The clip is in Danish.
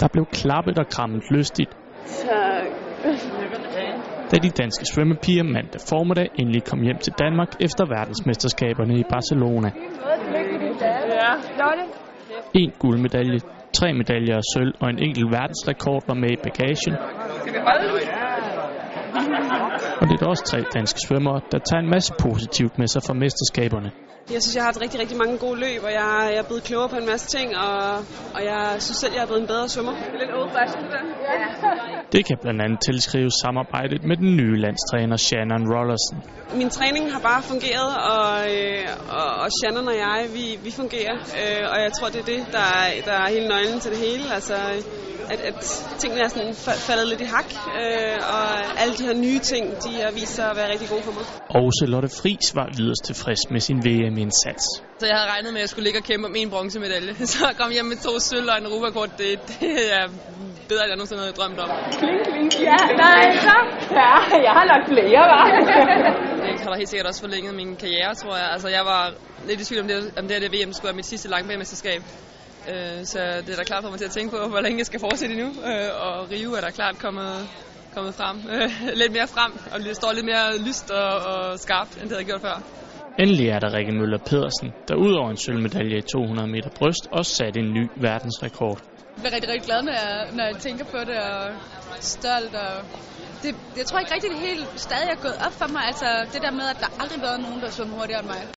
Der blev klappet og krammet lystigt, Tak. da de danske svømmepiger mandag formiddag endelig kom hjem til Danmark efter verdensmesterskaberne i Barcelona. Ja. En guldmedalje, tre medaljer af sølv og en enkelt verdensrekord var med i bagagen. Og det er også tre danske svømmere, der tager en masse positivt med sig fra mesterskaberne. Jeg synes, jeg har haft rigtig, rigtig mange gode løb, og jeg, jeg er blevet klogere på en masse ting, og, og jeg synes selv, jeg er blevet en bedre svømmer. Lidt old fashion, det der. Ja. Det kan blandt andet tilskrives samarbejdet med den nye landstræner Shannon Rollerson. Min træning har bare fungeret, og, øh, og, og Shannon og jeg, vi, vi fungerer. Øh, og jeg tror, det er det, der er, der er hele nøglen til det hele. Altså, at, at tingene er sådan fa- faldet lidt i hak, øh, og alle de her nye ting, de har vist sig at være rigtig gode for mig. Og Lotte Friis var yderst tilfreds med sin VM-indsats. Så jeg havde regnet med, at jeg skulle ligge og kæmpe om en bronzemedalje. Så at komme hjem med to sølv og en Europakort, det, det er bedre, end jeg nogensinde havde drømt om. Kling, kling. Ja, nej, så. Ja, jeg har nok flere, var. Det har da helt sikkert også forlænget min karriere, tror jeg. Altså, jeg var lidt i tvivl om det, om det her det VM skulle være mit sidste langbanemesterskab. Øh, Så det er da klart for mig til at tænke på, hvor længe jeg skal fortsætte endnu. Øh, Og Rio er da klart kommet, kommet frem. Øh, Lidt mere frem, og det står lidt mere lyst og, og skarpt, end det havde gjort før. Endelig er der Rikke Møller Pedersen, der udover en sølvmedalje i 200 meter bryst, også satte en ny verdensrekord. Jeg bliver rigtig, rigtig glad, når jeg, når jeg tænker på det, og stolt. Og det, jeg tror ikke rigtig, det helt stadig er gået op for mig. Altså det der med, at der aldrig har været nogen, der svømmer hurtigere end mig.